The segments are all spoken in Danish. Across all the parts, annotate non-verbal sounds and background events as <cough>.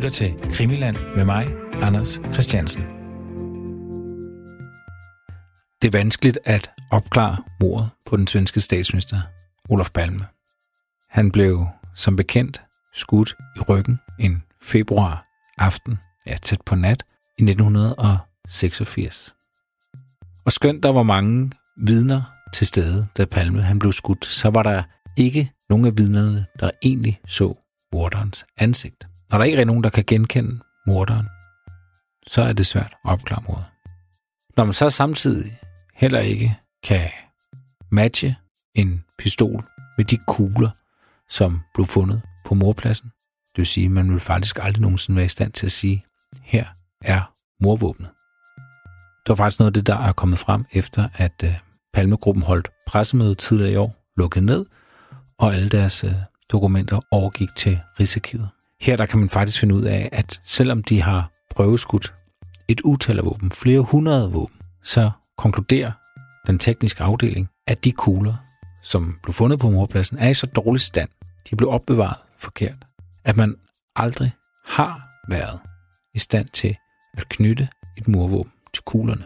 lytter til Krimiland med mig, Anders Christiansen. Det er vanskeligt at opklare mordet på den svenske statsminister, Olof Palme. Han blev som bekendt skudt i ryggen en februar aften, ja tæt på nat, i 1986. Og skønt der var mange vidner til stede, da Palme han blev skudt, så var der ikke nogen af vidnerne, der egentlig så morderens ansigt. Når der ikke er nogen, der kan genkende morderen, så er det svært at opklare mordet. Når man så samtidig heller ikke kan matche en pistol med de kugler, som blev fundet på morpladsen, det vil sige, at man vil faktisk aldrig nogensinde være i stand til at sige, her er morvåbnet. Det var faktisk noget af det, der er kommet frem efter, at øh, Palmegruppen holdt pressemøde tidligere i år, lukket ned, og alle deres øh, dokumenter overgik til Rigsarkivet. Her der kan man faktisk finde ud af, at selvom de har prøveskudt et utal af våben, flere hundrede våben, så konkluderer den tekniske afdeling, at de kugler, som blev fundet på morpladsen, er i så dårlig stand, de blev opbevaret forkert, at man aldrig har været i stand til at knytte et murvåben til kuglerne.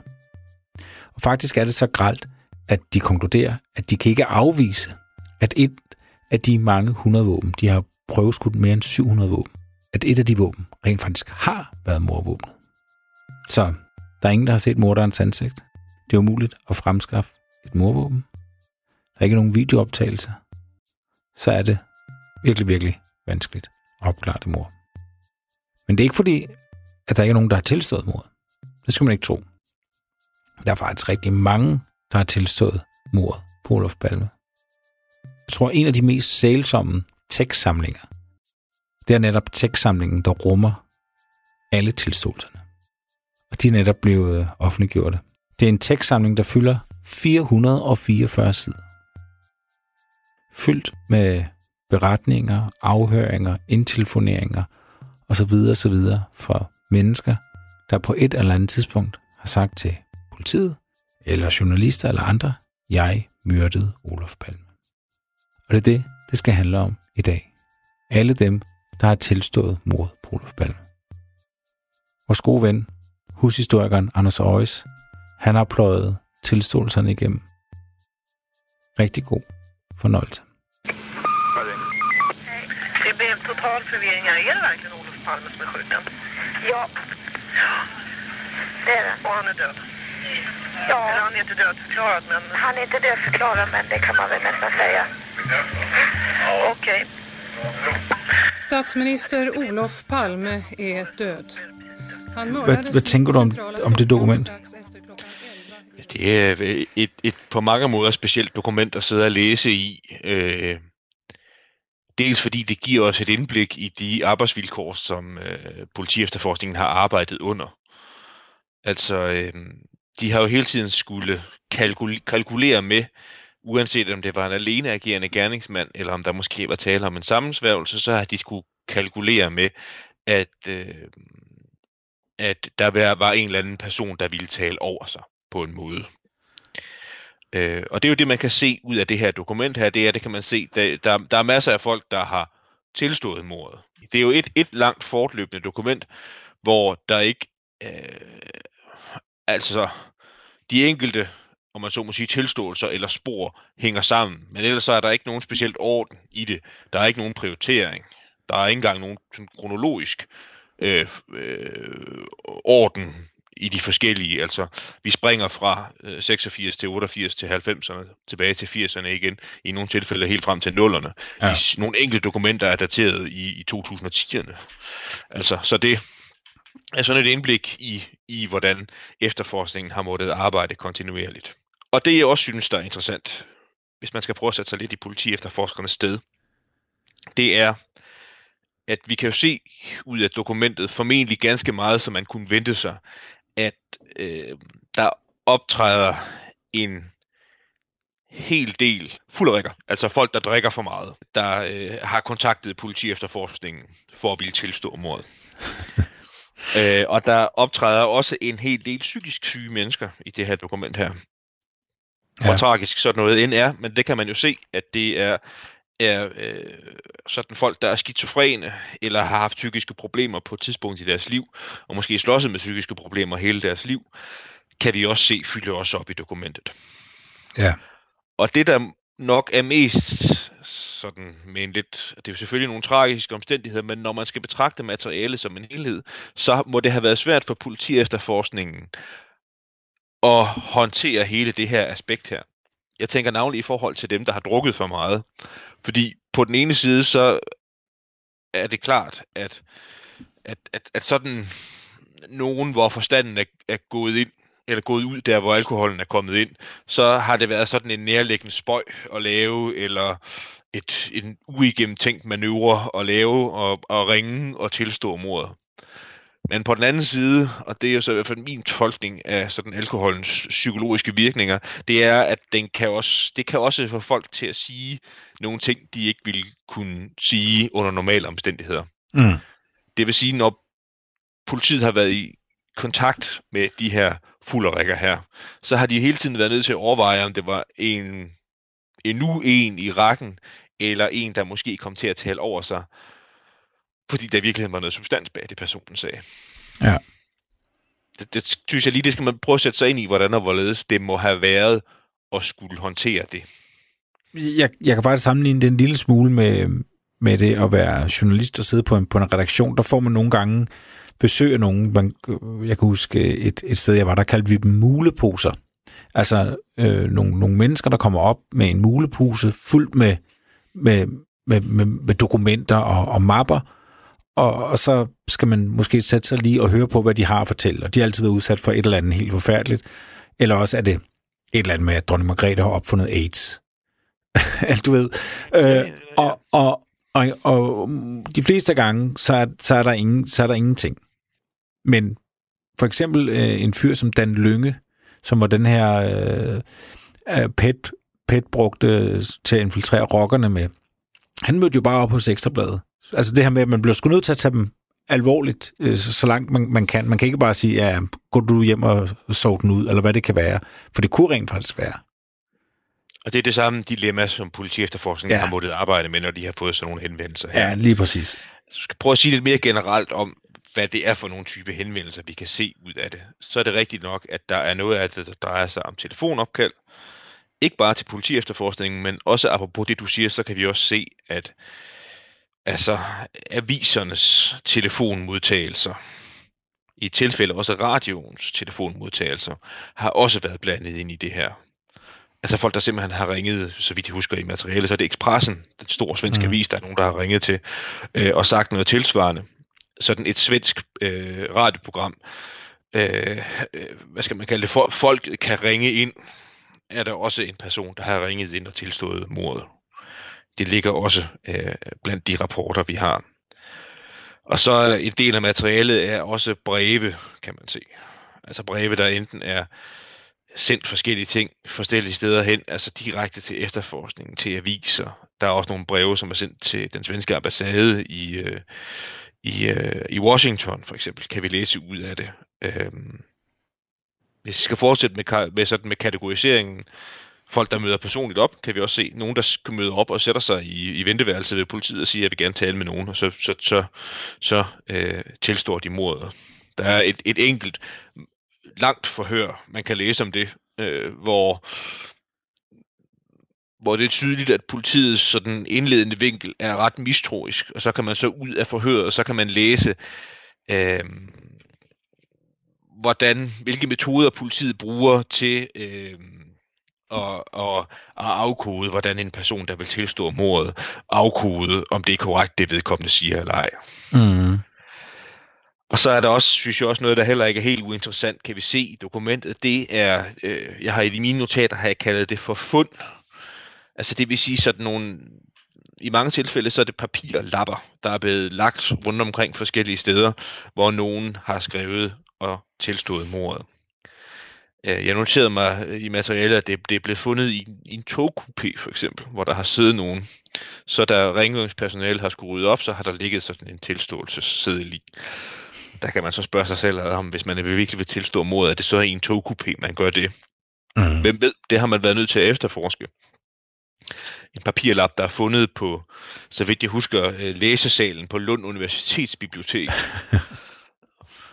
Og faktisk er det så gralt, at de konkluderer, at de kan ikke afvise, at et af de mange hundrede våben, de har prøveskudt mere end 700 våben, at et af de våben rent faktisk har været morvåbnet. Så der er ingen, der har set morderens ansigt. Det er umuligt at fremskaffe et morvåben. Der er ikke nogen videooptagelse. Så er det virkelig, virkelig vanskeligt at opklare det mor. Men det er ikke fordi, at der ikke er nogen, der har tilstået mordet. Det skal man ikke tro. Der er faktisk rigtig mange, der har tilstået mordet på Olof Palme. Jeg tror, en af de mest sælsomme tekstsamlinger, det er netop tekstsamlingen, der rummer alle tilståelserne. Og de er netop blevet øh, offentliggjorte. Det er en tekstsamling, der fylder 444 sider. Fyldt med beretninger, afhøringer, indtelefoneringer osv. osv. fra mennesker, der på et eller andet tidspunkt har sagt til politiet, eller journalister eller andre, jeg myrdede Olof Palme. Og det er det, det skal handle om i dag. Alle dem, der har tilstået mord på Olof Palme. Vores gode ven, hushistorikeren Anders Øjes, han har pløjet tilståelserne igennem. Rigtig god fornøjelse. Det blev total förvirring. Är det verkligen Olof Palme som är skjuten? Ja. Det är det. Och han är död? Ja, Eller han är inte dödförklarad, men han är inte dödförklarad men det kan man väl nästan säga. Okej. Statsminister Olof Palme är död. Han Hvad, mördades hvad tænker du om, om det dokument? strax efter klockan 11. Det er et, et på mange måder specielt dokument at sidde og læse i. Øh, dels fordi det giver os et indblik i de arbejdsvilkår, som øh, politiefterforskningen har arbejdet under. Altså, øh, de har jo hele tiden skulle kalkul- kalkulere med, uanset om det var en alene agerende gerningsmand, eller om der måske var tale om en sammensværgelse, så har de skulle kalkulere med, at, øh, at der var- var en eller anden person, der ville tale over sig på en måde. Øh, og det er jo det, man kan se ud af det her dokument her, det er, det kan man se, der, der, der er masser af folk, der har tilstået mordet. Det er jo et, et langt fortløbende dokument, hvor der ikke, øh, altså de enkelte, om man så må sige, tilståelser eller spor hænger sammen. Men ellers så er der ikke nogen specielt orden i det. Der er ikke nogen prioritering. Der er ikke engang nogen sådan kronologisk øh, øh, orden i de forskellige. Altså, vi springer fra øh, 86 til 88 til 90'erne, tilbage til 80'erne igen, i nogle tilfælde helt frem til 0'erne. Ja. I, nogle enkelte dokumenter er dateret i, i 2010'erne. Altså, så det er sådan et indblik i, i, hvordan efterforskningen har måttet arbejde kontinuerligt. Og det jeg også synes, der er interessant, hvis man skal prøve at sætte sig lidt i politi efterforskernes sted, det er, at vi kan jo se ud af dokumentet formentlig ganske meget, som man kunne vente sig, at øh, der optræder en hel del fulderikker, altså folk, der drikker for meget, der øh, har kontaktet politi efterforskningen for at ville tilstå mordet. <laughs> øh, og der optræder også en hel del psykisk syge mennesker i det her dokument her. Ja. Hvor tragisk sådan noget end er, men det kan man jo se, at det er er øh, sådan folk, der er skizofrene, eller har haft psykiske problemer på et tidspunkt i deres liv, og måske slåsset med psykiske problemer hele deres liv, kan vi også se fylde også op i dokumentet. Ja. Og det, der nok er mest sådan med en lidt, det er jo selvfølgelig nogle tragiske omstændigheder, men når man skal betragte materiale som en helhed, så må det have været svært for politi efterforskningen at håndtere hele det her aspekt her. Jeg tænker navnlig i forhold til dem, der har drukket for meget. Fordi på den ene side, så er det klart, at, at, at, at sådan nogen, hvor forstanden er, er gået ind, eller gået ud der, hvor alkoholen er kommet ind, så har det været sådan en nærliggende spøj at lave, eller et, en uigennemtænkt manøvre at lave, og, og ringe og tilstå mordet. Men på den anden side, og det er jo så i hvert fald min tolkning af sådan alkoholens psykologiske virkninger, det er, at den kan også, det kan også få folk til at sige nogle ting, de ikke ville kunne sige under normale omstændigheder. Mm. Det vil sige, når politiet har været i kontakt med de her fulderikker her, så har de hele tiden været nødt til at overveje, om det var en endnu en i rækken, eller en, der måske kom til at tale over sig, fordi der virkelig var noget substans bag det, personen sagde. Ja. Det, det synes jeg lige, det skal man prøve at sætte sig ind i, hvordan og hvorledes det må have været at skulle håndtere det. Jeg, jeg kan faktisk sammenligne det en lille smule med, med det at være journalist og sidde på en, på en redaktion. Der får man nogle gange besøg af nogen. Man, jeg kan huske et, et sted, jeg var, der kaldte vi dem muleposer. Altså øh, nogle, nogle mennesker, der kommer op med en mulepose fyldt med, med, med, med, med dokumenter og, og mapper, og, og så skal man måske sætte sig lige og høre på, hvad de har at fortælle. Og de har altid været udsat for et eller andet helt forfærdeligt. Eller også er det et eller andet med, at dronning Margrethe har opfundet AIDS. <laughs> du ved. Øh, og, og, og, og de fleste gange, så er, så er, der, ingen, så er der ingenting. Men for eksempel øh, en fyr som Dan Lynge, som var den her øh, pet, pet brugte til at infiltrere rockerne med. Han mødte jo bare op hos Ekstrabladet. Altså det her med, at man bliver sgu nødt til at tage dem alvorligt, øh, så, så langt man, man kan. Man kan ikke bare sige, ja, gå du hjem og sov den ud, eller hvad det kan være. For det kunne rent faktisk være. Og det er det samme dilemma, som politi efterforskningen Ja. har måttet arbejde med, når de har fået sådan nogle henvendelser her. Ja, lige præcis. Så skal prøve at sige lidt mere generelt om, hvad det er for nogle type henvendelser, vi kan se ud af det. Så er det rigtigt nok, at der er noget af det, der drejer sig om telefonopkald. Ikke bare til politi efterforskningen, men også apropos det, du siger, så kan vi også se, at altså, avisernes telefonmodtagelser, i tilfælde også radioens telefonmodtagelser, har også været blandet ind i det her. Altså folk, der simpelthen har ringet, så vidt jeg husker i materialet, så er det Expressen, den store svenske mm. avis, der er nogen, der har ringet til, øh, og sagt noget tilsvarende. Sådan et svensk øh, radioprogram, øh, hvad skal man kalde det, for, folk kan ringe ind, er der også en person, der har ringet ind og tilstået mordet. Det ligger også øh, blandt de rapporter, vi har. Og så er en del af materialet er også breve, kan man se. Altså breve, der enten er sendt forskellige ting forskellige steder hen, altså direkte til efterforskningen, til aviser. Der er også nogle breve, som er sendt til den svenske ambassade i, øh, i, øh, i Washington, for eksempel, kan vi læse ud af det. Øhm, hvis vi skal fortsætte med, med, sådan med kategoriseringen, folk, der møder personligt op, kan vi også se nogen, der møder op og sætter sig i, i venteværelset ved politiet og siger, at jeg vil gerne tale med nogen, og så, så, så, så øh, tilstår de mordet. Der er et, et enkelt langt forhør, man kan læse om det, øh, hvor, hvor det er tydeligt, at politiets sådan indledende vinkel er ret mistroisk, og så kan man så ud af forhøret, og så kan man læse, øh, hvordan, hvilke metoder politiet bruger til øh, at, at, at afkode, hvordan en person, der vil tilstå mordet, afkode, om det er korrekt, det vedkommende siger eller ej. Mm. Og så er der også, synes jeg også noget, der heller ikke er helt uinteressant, kan vi se i dokumentet. Det er, øh, jeg har i mine notater har jeg kaldet det for fund. Altså det vil sige sådan nogle, i mange tilfælde så er det papirlapper, der er blevet lagt rundt omkring forskellige steder, hvor nogen har skrevet og tilstået mordet. Øh, Jeg noterede mig i materialet, at det, det er blevet fundet i, i en togkupé for eksempel, hvor der har siddet nogen. Så da rengøringspersonalet har skulle rydde op, så har der ligget sådan en tilståelsesseddel i. Der kan man så spørge sig selv, om hvis man virkelig vil tilstå mordet, er det så i en togkupé, man gør det? Mm. Hvem ved? Det har man været nødt til at efterforske. en papirlap, der er fundet på, så vidt jeg husker, øh, læsesalen på Lund Universitetsbibliotek. <laughs>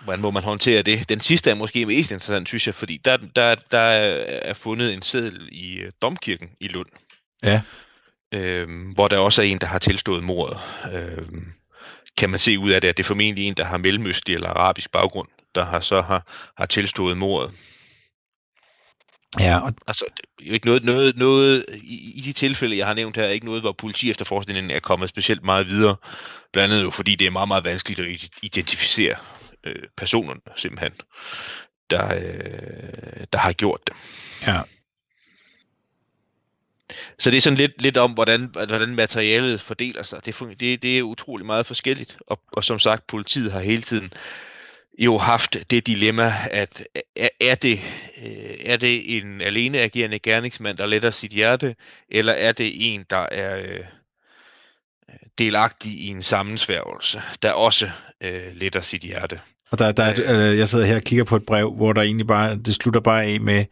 Hvordan må man håndtere det? Den sidste er måske mest interessant, synes jeg, fordi der, der, der er fundet en seddel i øh, Domkirken i Lund. Ja. Øhm, hvor der også er en, der har tilstået mordet. Øhm, kan man se ud af det, at det er formentlig en, der har mellemøstlig eller arabisk baggrund, der har så har, har tilstået mordet. Ja, og Altså, ikke noget, noget, noget i, i de tilfælde, jeg har nævnt her, er ikke noget, hvor politi efterforskningen er kommet specielt meget videre. Blandt andet jo, fordi det er meget, meget vanskeligt at identificere øh, personerne, simpelthen, der, øh, der har gjort det. ja, Så det er sådan lidt, lidt om, hvordan, hvordan materialet fordeler sig. Det, det, det er utrolig meget forskelligt. Og, og som sagt, politiet har hele tiden jo haft det dilemma, at er, er, det, øh, er det en alene agerende gerningsmand, der letter sit hjerte, eller er det en, der er øh, delagtig i en sammensværgelse, der også øh, letter sit hjerte? og der, der er, et- øh, jeg sidder her og kigger på et brev, hvor der egentlig bare, det slutter bare af med,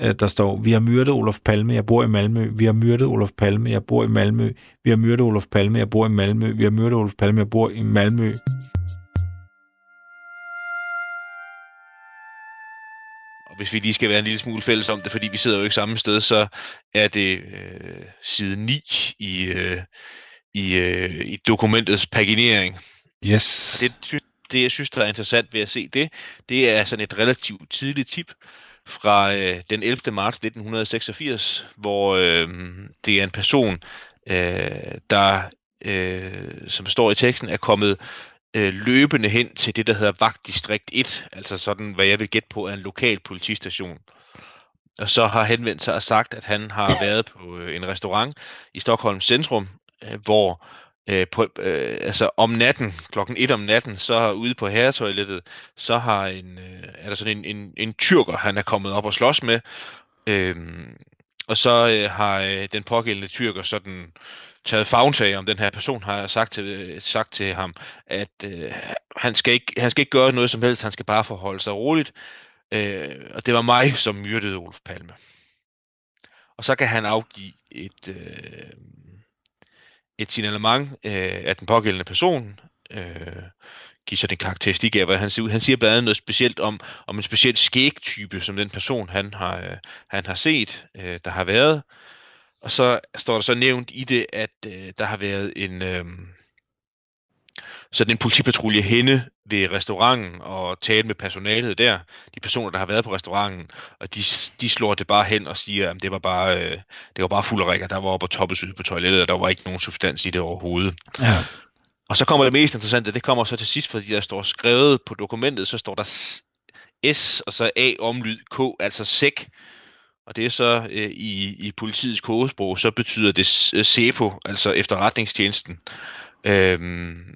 øh, der står, vi har myrdet Olof Palme, jeg bor i Malmø. Vi har myrdet Olof Palme, jeg bor i Malmø. Vi har myrdet Olof Palme, jeg bor i Malmø. Vi har myrdet Olof Palme, jeg bor i Malmø. Og hvis vi lige skal være en lille smule fælles om det, fordi vi sidder jo ikke samme sted, så er det øh, side 9 i, øh, i, øh, i dokumentets paginering. Yes. Det, det, jeg synes, der er interessant ved at se det, det er sådan et relativt tidligt tip fra øh, den 11. marts 1986, hvor øh, det er en person, øh, der, øh, som står i teksten, er kommet øh, løbende hen til det, der hedder Vagtdistrikt 1, altså sådan, hvad jeg vil gætte på, er en lokal politistation. Og så har henvendt sig og sagt, at han har været på øh, en restaurant i Stockholms centrum, øh, hvor øh, på, øh, altså om natten, klokken 1 om natten, så ude på herretoilettet, så har en, øh, er der sådan en, en, en tyrker, han er kommet op og slås med, øh, og så øh, har øh, den pågældende tyrker sådan taget fagntag om den her person, har sagt til, øh, sagt til ham, at øh, han, skal ikke, han skal ikke gøre noget som helst, han skal bare forholde sig roligt, øh, og det var mig, som myrdede Olof Palme. Og så kan han afgive et, øh, et signalement øh, af den pågældende person, øh, give sig den karakteristik af, hvad han ser ud. Han siger blandt andet noget specielt om, om en speciel skægtype, som den person, han har, øh, han har set, øh, der har været. Og så står der så nævnt i det, at øh, der har været en, øh, sådan en politipatrulje henne ved restauranten og tale med personalet der, de personer, der har været på restauranten, og de, de slår det bare hen og siger, at det var bare, øh, det var bare fuld af rikker, der var oppe og toppes ude på toilettet, og der var ikke nogen substans i det overhovedet. Ja. Og så kommer det mest interessante, det kommer så til sidst, fordi der står skrevet på dokumentet, så står der S, og så A omlyd K, altså SEK. Og det er så øh, i, i politiets kodesprog, så betyder det øh, SEPO, altså efterretningstjenesten. Øhm,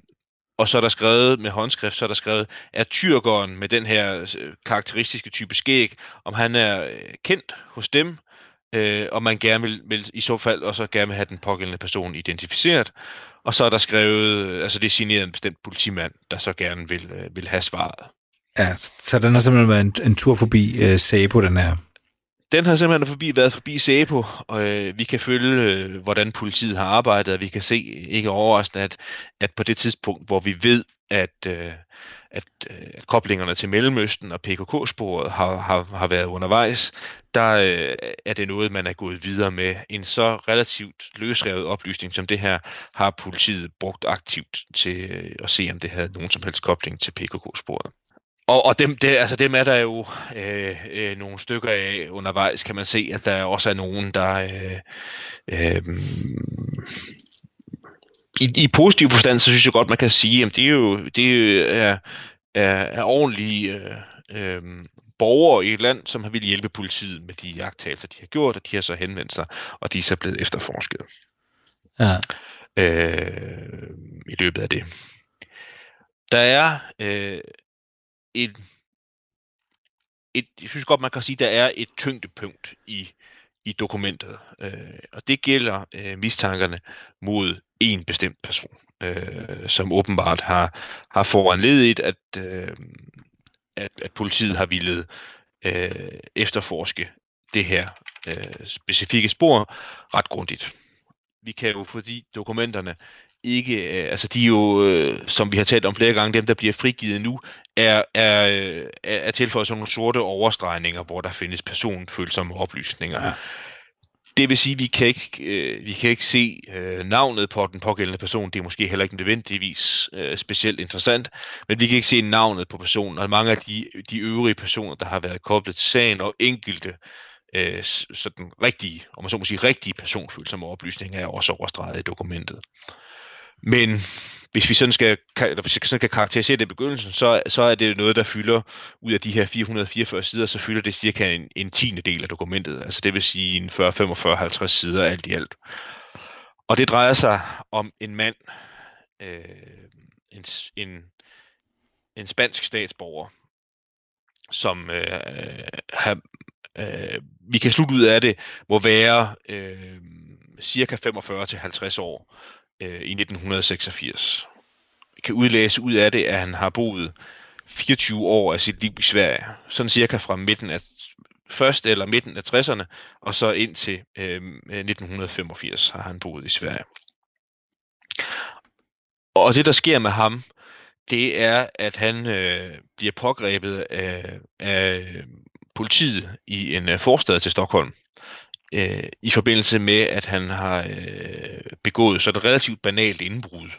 og så er der skrevet med håndskrift, så er der skrevet, er tyrkeren med den her øh, karakteristiske type skæg, om han er øh, kendt hos dem, øh, og man gerne vil, vil i så fald også gerne vil have den pågældende person identificeret. Og så er der skrevet, øh, altså det er signeret en bestemt politimand, der så gerne vil, øh, vil have svaret. ja, så den har simpelthen været en, en tur forbi øh, Sabo, den her. Den har simpelthen forbi, været forbi SEPO, og øh, vi kan følge, øh, hvordan politiet har arbejdet, og vi kan se, ikke overraskende, at, at på det tidspunkt, hvor vi ved, at, øh, at, øh, at koblingerne til Mellemøsten og PKK-sporet har, har, har været undervejs, der øh, er det noget, man er gået videre med. En så relativt løsrevet oplysning som det her, har politiet brugt aktivt til øh, at se, om det havde nogen som helst kobling til PKK-sporet. Og, og dem, det, altså dem er der jo øh, øh, nogle stykker af undervejs, kan man se, at der også er nogen, der øh, øh, i, i positiv forstand, så synes jeg godt, man kan sige, at det er jo, det er, er, er ordentlige øh, øh, borgere i et land, som har ville hjælpe politiet med de jagttagelser, de har gjort, og de har så henvendt sig, og de er så blevet efterforsket Ja. øh, i løbet af det. Der er øh, et, et, jeg synes godt, man kan sige, der er et tyngdepunkt i, i dokumentet, øh, og det gælder øh, mistankerne mod en bestemt person, øh, som åbenbart har, har foranledet, at, øh, at, at politiet har ville øh, efterforske det her øh, specifikke spor ret grundigt. Vi kan jo, fordi dokumenterne ikke, øh, altså de er jo, øh, som vi har talt om flere gange, dem der bliver frigivet nu, er, er, øh, er, er tilføjet sådan nogle sorte overstregninger, hvor der findes personfølsomme oplysninger. Ja. Det vil sige, at vi kan ikke, øh, vi kan ikke se øh, navnet på den pågældende person. Det er måske heller ikke nødvendigvis øh, specielt interessant, men vi kan ikke se navnet på personen. Og mange af de, de øvrige personer, der har været koblet til sagen, og enkelte øh, sådan rigtige, om man så må sige, rigtige personfølsomme oplysninger, er også overstreget i dokumentet. Men hvis vi sådan skal, eller hvis vi sådan skal karakterisere det i begyndelsen, så, så er det noget, der fylder ud af de her 444 sider, så fylder det cirka en, en tiende del af dokumentet. Altså det vil sige en 40, 45, 50 sider alt i alt. Og det drejer sig om en mand, øh, en, en, en spansk statsborger, som øh, har, øh, vi kan slutte ud af det, må være øh, cirka 45-50 år øh, i 1986. Vi kan udlæse ud af det, at han har boet 24 år af sit liv i Sverige. Sådan cirka fra midten af først eller midten af 60'erne, og så indtil øh, 1985 har han boet i Sverige. Og det, der sker med ham, det er, at han øh, bliver pågrebet af, af politiet i en øh, forstad til Stockholm øh, i forbindelse med, at han har øh, begået sådan et relativt banalt indbrud.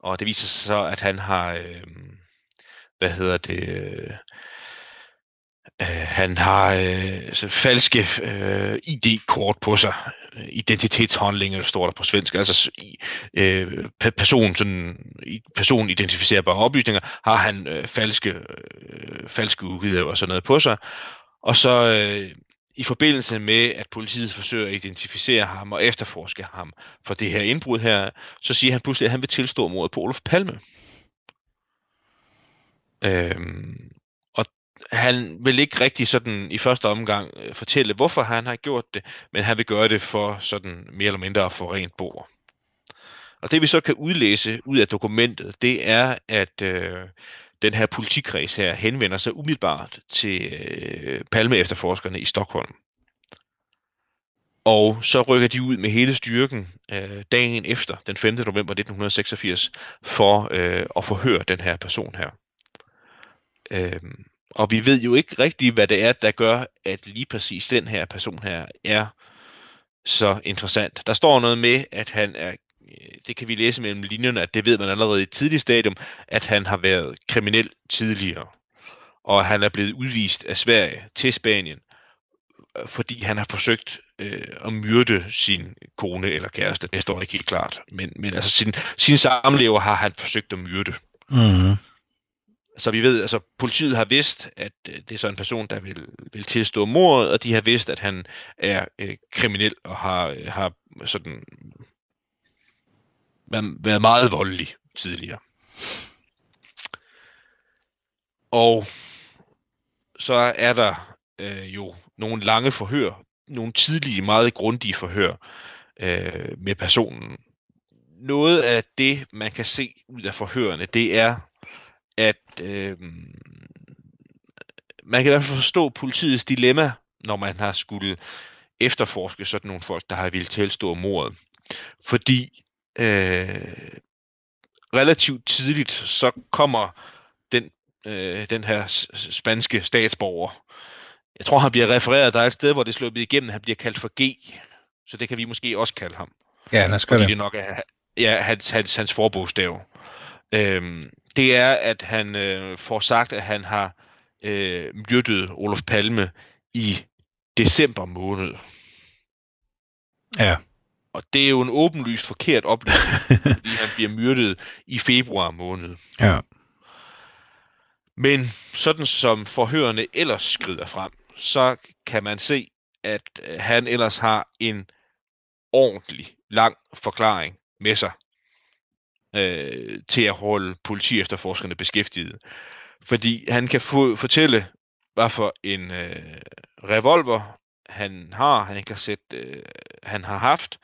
Og det viser sig så, at han har, øh, hvad hedder det, øh, øh han har øh, så falske øh, ID-kort på sig, identitetshandlinger, står der på svensk, altså øh, person, sådan, person identificerbare oplysninger, har han øh, falske, øh, falske udgivelser og sådan noget på sig, og så øh, i forbindelse med, at politiet forsøger at identificere ham og efterforske ham for det her indbrud her, så siger han pludselig, at han vil tilstå mordet på Olof Palme. Øhm, og han vil ikke rigtig sådan i første omgang øh, fortælle, hvorfor han har gjort det, men han vil gøre det for sådan mere eller mindre at få rent bord. Og det vi så kan udlæse ud af dokumentet, det er, at øh, den her politikreds her henvender sig umiddelbart til øh, Palme-efterforskerne i Stockholm. Og så rykker de ud med hele styrken øh, dagen efter, den 5. november 1986, for øh, at forhøre den her person her. Øh, og vi ved jo ikke rigtigt, hvad det er, der gør, at lige præcis den her person her er så interessant. Der står noget med, at han er det kan vi læse mellem linjerne, at det ved man allerede i et tidligt stadium, at han har været kriminel tidligere. Og han er blevet udvist af Sverige til Spanien, fordi han har forsøgt øh, at myrde sin kone eller kæreste. Det står ikke helt klart. Men, men altså sin, sin samlever har han forsøgt at myrde. Mm-hmm. Så vi ved, altså politiet har vidst, at øh, det er så en person, der vil, vil tilstå mordet, og de har vidst, at han er øh, kriminel og har, øh, har sådan været meget voldelig tidligere. Og så er der øh, jo nogle lange forhør, nogle tidlige, meget grundige forhør øh, med personen. Noget af det, man kan se ud af forhørene, det er, at øh, man kan i hvert fald forstå politiets dilemma, når man har skulle efterforske sådan nogle folk, der har ville tilstå mordet. Fordi øh, relativt tidligt, så kommer den, øh, den her spanske statsborger. Jeg tror, han bliver refereret. Der er et sted, hvor det slår igennem. Han bliver kaldt for G. Så det kan vi måske også kalde ham. Ja, lad os Fordi det. det nok er ja, hans, hans, hans forbogstav. Øhm, det er, at han øh, får sagt, at han har øh, myrdet Olof Palme i december måned. Ja. Og det er jo en åbenlyst forkert oplysning, <laughs> fordi han bliver myrdet i februar måned. Ja. Men sådan som forhørende ellers skrider frem, så kan man se, at øh, han ellers har en ordentlig lang forklaring med sig øh, til at holde politi efterforskerne beskæftiget. Fordi han kan få, fortælle, hvad for en øh, revolver han har, han kan sætte, øh, han har haft,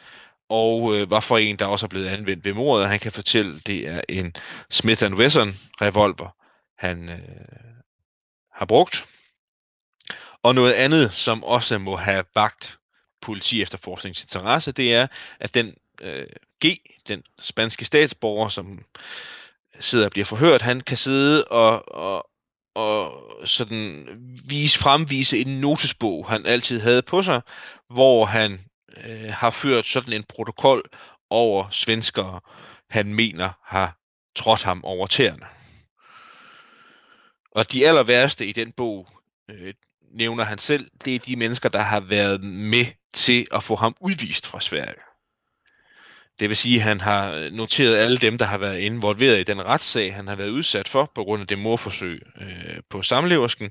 og øh, hvad for en, der også er blevet anvendt ved mordet. Han kan fortælle, det er en Smith Wesson revolver, han øh, har brugt. Og noget andet, som også må have vagt politi efterforskningsinteresse, det er, at den øh, G, den spanske statsborger, som sidder og bliver forhørt, han kan sidde og, og, og sådan vise, fremvise en notesbog, han altid havde på sig, hvor han øh, har ført sådan en protokol over svenskere, han mener har trådt ham over tæerne. Og de aller værste i den bog, øh, nævner han selv, det er de mennesker, der har været med til at få ham udvist fra Sverige. Det vil sige, at han har noteret alle dem, der har været involveret i den retssag, han har været udsat for på grund af det morforsøg øh, på samleversken,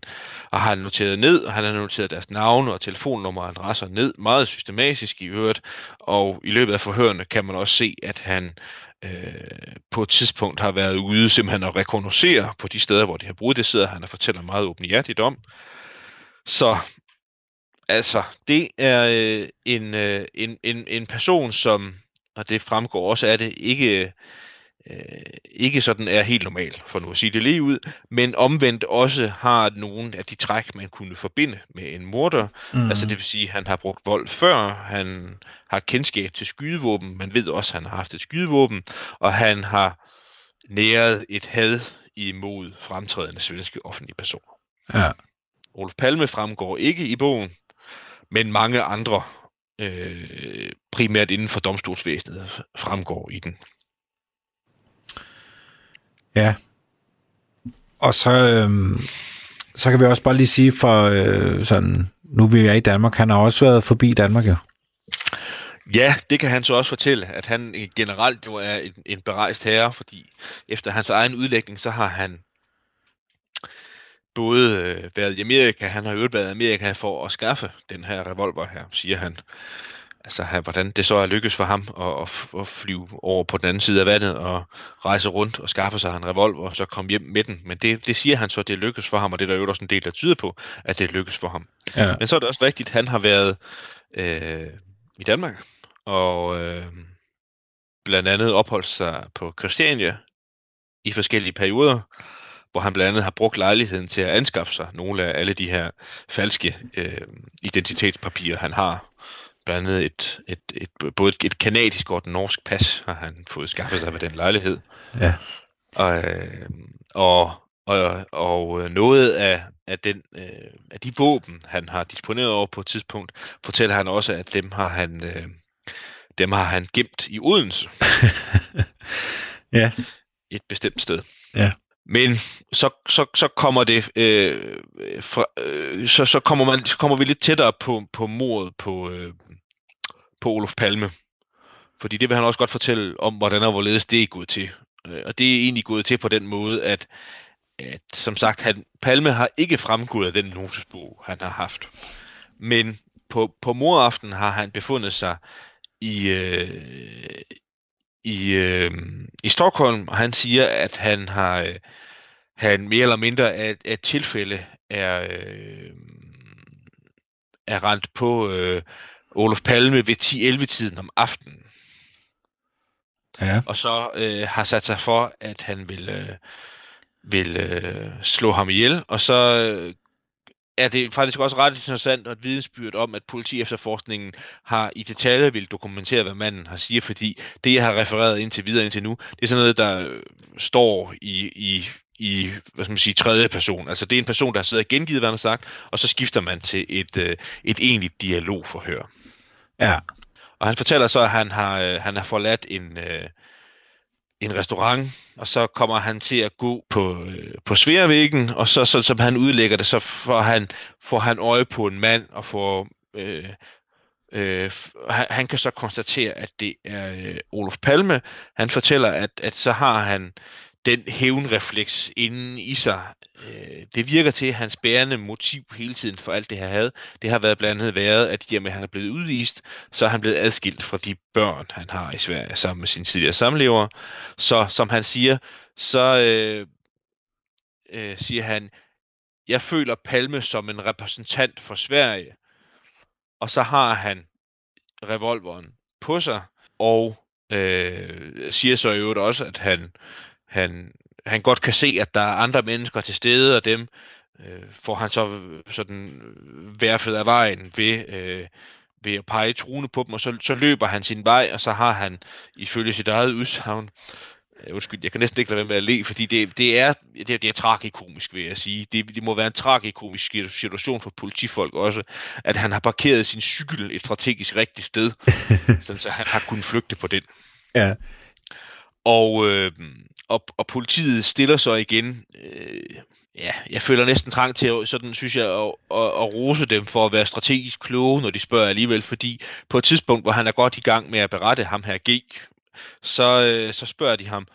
og har noteret ned, og han har noteret deres navne og telefonnummer og adresser ned, meget systematisk i øvrigt, og i løbet af forhørene kan man også se, at han øh, på et tidspunkt har været ude simpelthen at rekognosere på de steder, hvor de har brugt det, sidder han og fortæller meget åbenhjertigt om. Så altså, det er øh, en, øh, en, en, en person, som og det fremgår også af det, ikke, øh, ikke sådan er helt normal, for nu at sige det lige ud, men omvendt også har nogle af de træk, man kunne forbinde med en morder. Mm. Altså det vil sige, at han har brugt vold før, han har kendskab til skydevåben, man ved også, at han har haft et skydevåben, og han har næret et had imod fremtrædende svenske offentlige personer. Ja. Olof Palme fremgår ikke i bogen, men mange andre øh, primært inden for domstolsvæsenet fremgår i den. Ja. Og så, øh, så kan vi også bare lige sige for øh, sådan, nu vi er i Danmark, han har også været forbi Danmark jo. Ja, det kan han så også fortælle, at han generelt jo er en, en berejst herre, fordi efter hans egen udlægning, så har han både øh, været i Amerika, han har jo været i Amerika for at skaffe den her revolver her, siger han. Altså, han, hvordan det så er lykkes for ham at, at, at flyve over på den anden side af vandet og rejse rundt og skaffe sig en revolver og så komme hjem med den. Men det, det siger han så, at det lykkes for ham, og det er der jo også en del, der tyder på, at det lykkes for ham. Ja. Men så er det også rigtigt, at han har været øh, i Danmark og øh, blandt andet opholdt sig på Christiania i forskellige perioder hvor han blandt andet har brugt lejligheden til at anskaffe sig nogle af alle de her falske øh, identitetspapirer, han har. Blandt andet et, et, et, både et, kanadisk og et norsk pas har han fået skaffet sig ved den lejlighed. Ja. Og, øh, og, og, og noget af, af, den, øh, af de våben, han har disponeret over på et tidspunkt, fortæller han også, at dem har han, øh, dem har han gemt i Odense. <laughs> ja. Et bestemt sted. Ja. Men så, så, så kommer det, øh, fra, øh, så, så, kommer man, så kommer vi lidt tættere på, på mordet på, øh, på Olof Palme. Fordi det vil han også godt fortælle om, hvordan og hvorledes det er gået til. Øh, og det er egentlig gået til på den måde, at, at som sagt, han, Palme har ikke fremgået af den notesbog, han har haft. Men på, på moraften har han befundet sig i, øh, i, øh, i Stockholm, og han siger, at han har øh, han mere eller mindre af et tilfælde er, øh, er rent på øh, Olof Palme ved 10-11 tiden om aftenen. Ja. Og så øh, har sat sig for, at han vil, øh, vil øh, slå ham ihjel, og så øh, er det faktisk også ret interessant og et vidensbyrd om, at politi efterforskningen har i detaljer vil dokumentere, hvad manden har siger, fordi det, jeg har refereret indtil videre indtil nu, det er sådan noget, der øh, står i, i, i hvad skal man sige, tredje person. Altså det er en person, der har siddet og gengivet, hvad han har sagt, og så skifter man til et, øh, et egentligt dialogforhør. Ja. Og han fortæller så, at han har, øh, han har forladt en, en restaurant, og så kommer han til at gå på, øh, på sværvæggen, og så, så, som han udlægger det, så får han, får han øje på en mand, og får, øh, øh, han, han kan så konstatere, at det er øh, Olof Palme. Han fortæller, at, at så har han den hævnrefleks inden i sig. Øh, det virker til, at hans bærende motiv hele tiden for alt det her havde, det har været blandt andet været, at i han er blevet udvist, så er han blevet adskilt fra de børn, han har i Sverige sammen med sin tidligere samlever. Så som han siger, så øh, øh, siger han, jeg føler Palme som en repræsentant for Sverige, og så har han revolveren på sig, og øh, siger så i øvrigt også, at han han, han godt kan se, at der er andre mennesker til stede, og dem øh, får han så øh, sådan øh, værfet af vejen ved, øh, ved at pege truende på dem, og så, så løber han sin vej, og så har han ifølge sit eget udsagn Øh, undskyld, jeg kan næsten ikke lade være med at le, fordi det, det, er, det, det er tragikomisk, vil jeg sige. Det, det må være en tragikomisk situation for politifolk også, at han har parkeret sin cykel et strategisk rigtigt sted, <laughs> sådan så han har kunnet flygte på den. Ja. Og, øh, og, og politiet stiller så igen, øh, ja, jeg føler næsten trang til, sådan synes jeg, at, at, at rose dem for at være strategisk kloge, når de spørger alligevel, fordi på et tidspunkt, hvor han er godt i gang med at berette ham her G, så, øh, så spørger de ham,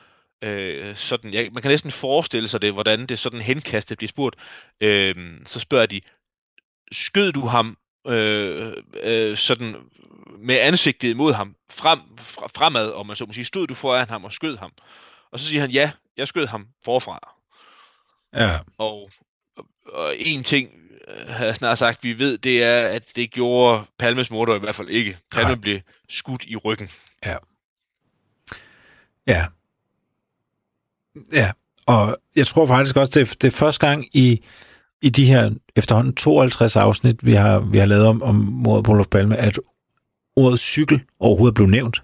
øh, sådan, ja, man kan næsten forestille sig det, hvordan det sådan henkastet bliver spurgt, øh, så spørger de, skød du ham øh, øh, sådan med ansigtet imod ham, frem, fremad, om man så må sige, stod du foran ham og skød ham? Og så siger han, ja, jeg skød ham forfra. Ja. Og, og en ting, øh, har jeg snart sagt, vi ved, det er, at det gjorde Palmes morder i hvert fald ikke. Palme Nej. blev skudt i ryggen. Ja. Ja. Ja, og jeg tror faktisk også, det er, det er første gang i, i de her efterhånden 52 afsnit, vi har, vi har lavet om, om mordet på Olof Palme, at ordet cykel overhovedet blev nævnt.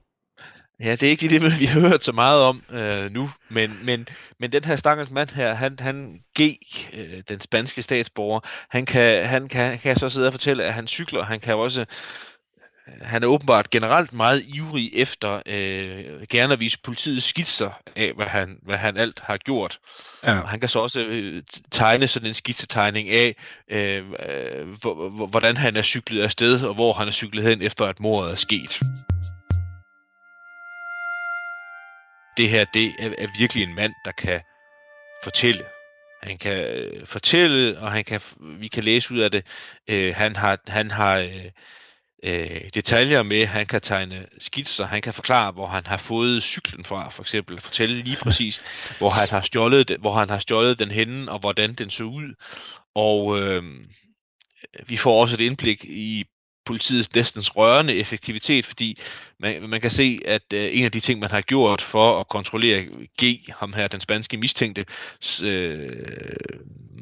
Ja, det er ikke lige det, vi har hørt så meget om øh, nu, men, men, men den her stakkels mand her, han, han G, øh, den spanske statsborger, han kan, han, kan, han kan så sidde og fortælle, at han cykler, han kan også, øh, han er åbenbart generelt meget ivrig efter øh, gerne at vise politiet skitser af, hvad han, hvad han alt har gjort. Ja. Og han kan så også øh, tegne sådan en skitsetegning af, øh, øh, hvor- hvor- hvordan han er cyklet afsted, og hvor han er cyklet hen efter, at mordet er sket. Det her, det er, er virkelig en mand, der kan fortælle. Han kan øh, fortælle, og han kan, vi kan læse ud af det. Øh, han har, han har øh, øh, detaljer med, han kan tegne skitser, han kan forklare, hvor han har fået cyklen fra, for eksempel. Fortælle lige præcis, <laughs> hvor han har stjålet, den, hvor han har stjålet den henne, og hvordan den så ud. Og øh, vi får også et indblik i politiets næsten rørende effektivitet, fordi man, man kan se, at øh, en af de ting, man har gjort for at kontrollere G, ham her, den spanske mistænkte, øh,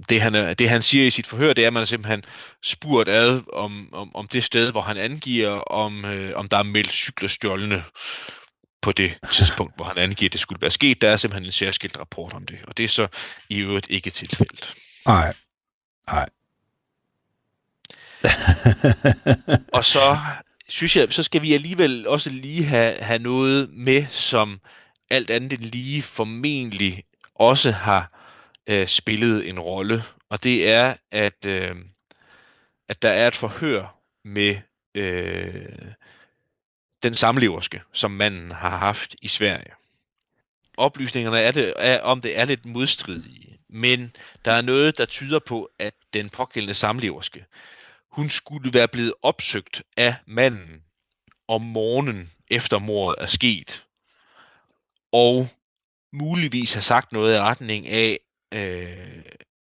det, han, det han siger i sit forhør, det er, at man har simpelthen spurgt ad om, om, om det sted, hvor han angiver, om, øh, om der er meldt cykler stjålne på det tidspunkt, hvor han angiver, at det skulle være sket. Der er simpelthen en særskilt rapport om det, og det er så i øvrigt ikke tilfældet. Nej. Nej. <laughs> Og så synes jeg, så skal vi alligevel også lige have, have noget med, som alt andet end lige formentlig også har øh, spillet en rolle. Og det er, at, øh, at der er et forhør med øh, den samleverske, som manden har haft i Sverige. Oplysningerne er det, er, om det er lidt modstridige, men der er noget, der tyder på, at den pågældende samleverske, hun skulle være blevet opsøgt af manden om morgenen efter mordet er sket, og muligvis har sagt noget i retning af, øh,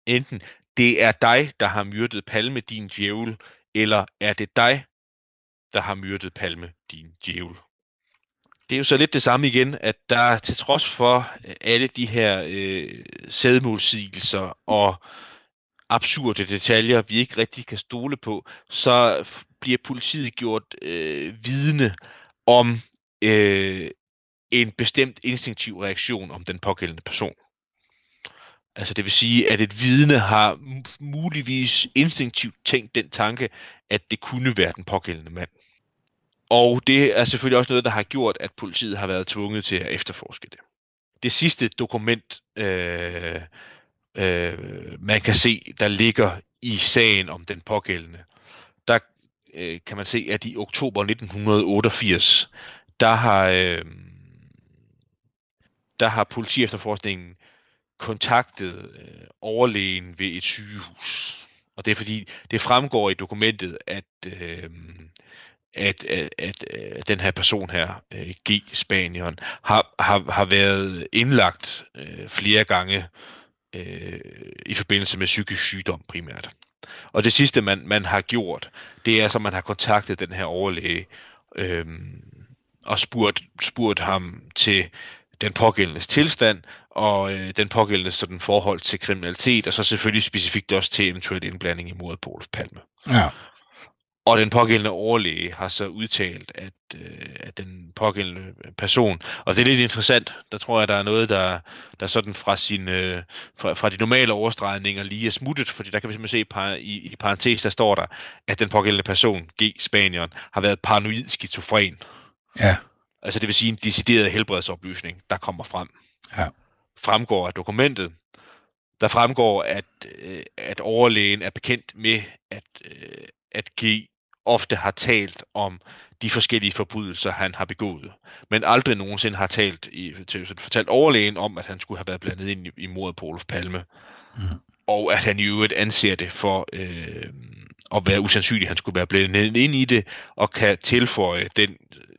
enten det er dig, der har myrdet Palme, din djævel, eller er det dig, der har myrdet Palme, din djævel. Det er jo så lidt det samme igen, at der til trods for øh, alle de her øh, sædmålsigelser og absurde detaljer, vi ikke rigtig kan stole på, så bliver politiet gjort øh, vidne om øh, en bestemt instinktiv reaktion om den pågældende person. Altså det vil sige, at et vidne har muligvis instinktivt tænkt den tanke, at det kunne være den pågældende mand. Og det er selvfølgelig også noget, der har gjort, at politiet har været tvunget til at efterforske det. Det sidste dokument, øh, øh, man kan se, der ligger i sagen om den pågældende, der øh, kan man se, at i oktober 1988, der har, øh, der har politiefterforskningen kontaktet øh, overlægen ved et sygehus. Og det er fordi, det fremgår i dokumentet, at, øh, at, at, at, at den her person her, øh, G. Spanien, har, har, har været indlagt øh, flere gange øh, i forbindelse med psykisk sygdom primært. Og det sidste, man, man har gjort, det er, så man har kontaktet den her overlæge øh, og spurgt, spurgt ham til den pågældendes tilstand, og øh, den pågældendes sådan forhold til kriminalitet, og så selvfølgelig specifikt også til eventuel indblanding i mordet på Olof Palme. Ja. Og den pågældende overlæge har så udtalt, at, øh, at den pågældende person, og det er lidt interessant, der tror jeg, der er noget, der, der sådan fra, sin, øh, fra, fra de normale overstregninger lige er smuttet, fordi der kan vi simpelthen se par, i, i parentes, der står der, at den pågældende person, G. Spanieren, har været paranoid skizofren. Ja. Altså det vil sige en decideret helbredsoplysning, der kommer frem. Ja. Fremgår af dokumentet. Der fremgår, at, øh, at overlægen er bekendt med, at, øh, at G ofte har talt om de forskellige forbrydelser, han har begået, men aldrig nogensinde har talt i, til, fortalt overlægen om, at han skulle have været blandet ind i, i mordet på Olof Palme, Mm. og at han i øvrigt anser det for øh, at være usandsynligt, at han skulle være blandet ind i det, og kan tilføje den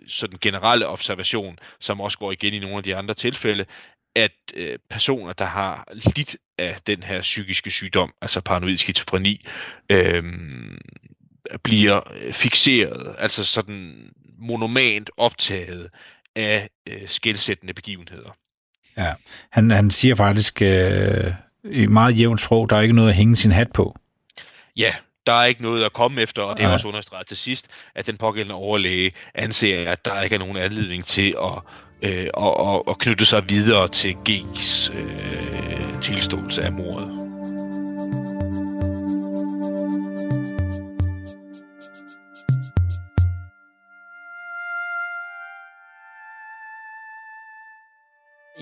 sådan generelle observation, som også går igen i nogle af de andre tilfælde, at øh, personer, der har lidt af den her psykiske sygdom, altså paranoid skizofreni, øh, bliver øh, fixeret, altså sådan monomant optaget af øh, skældsættende begivenheder. Ja. Han, han siger faktisk øh, i meget jævnt sprog, der er ikke noget at hænge sin hat på. Ja, der er ikke noget at komme efter, og det er Nej. også understreget til sidst, at den pågældende overlæge anser, at der ikke er nogen anledning til at, øh, at, at, at knytte sig videre til G's øh, tilståelse af mordet.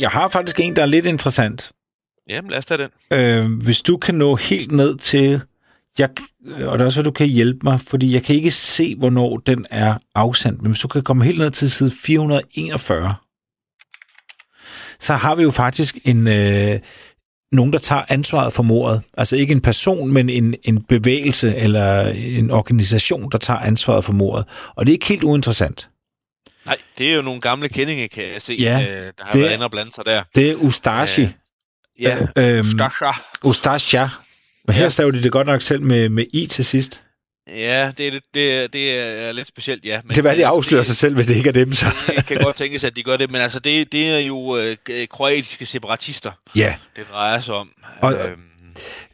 Jeg har faktisk en, der er lidt interessant. Jamen, lad os tage den. Øh, hvis du kan nå helt ned til... Jeg, og det er også, at du kan hjælpe mig, fordi jeg kan ikke se, hvornår den er afsendt. Men hvis du kan komme helt ned til side 441, så har vi jo faktisk en... Øh, nogen, der tager ansvaret for mordet. Altså ikke en person, men en, en bevægelse eller en organisation, der tager ansvaret for mordet. Og det er ikke helt uinteressant. Nej, det er jo nogle gamle kendinge, kan jeg se, Ja, øh, der har det- været inde og blande sig der. Det er Ustashi. Øh, Ja, øhm, Stasha. Ustasha. Men her Ja. staver de det godt nok selv med, med i til sidst. Ja, det er, det, det er lidt specielt, ja. Men, Det er, hvad de afslører sig selv, hvis det ikke er dem, så. <laughs> Det kan godt tænkes, at de gør det, men altså det, det er jo øh, kroatiske separatister, Ja, det drejer sig om. Og- øhm,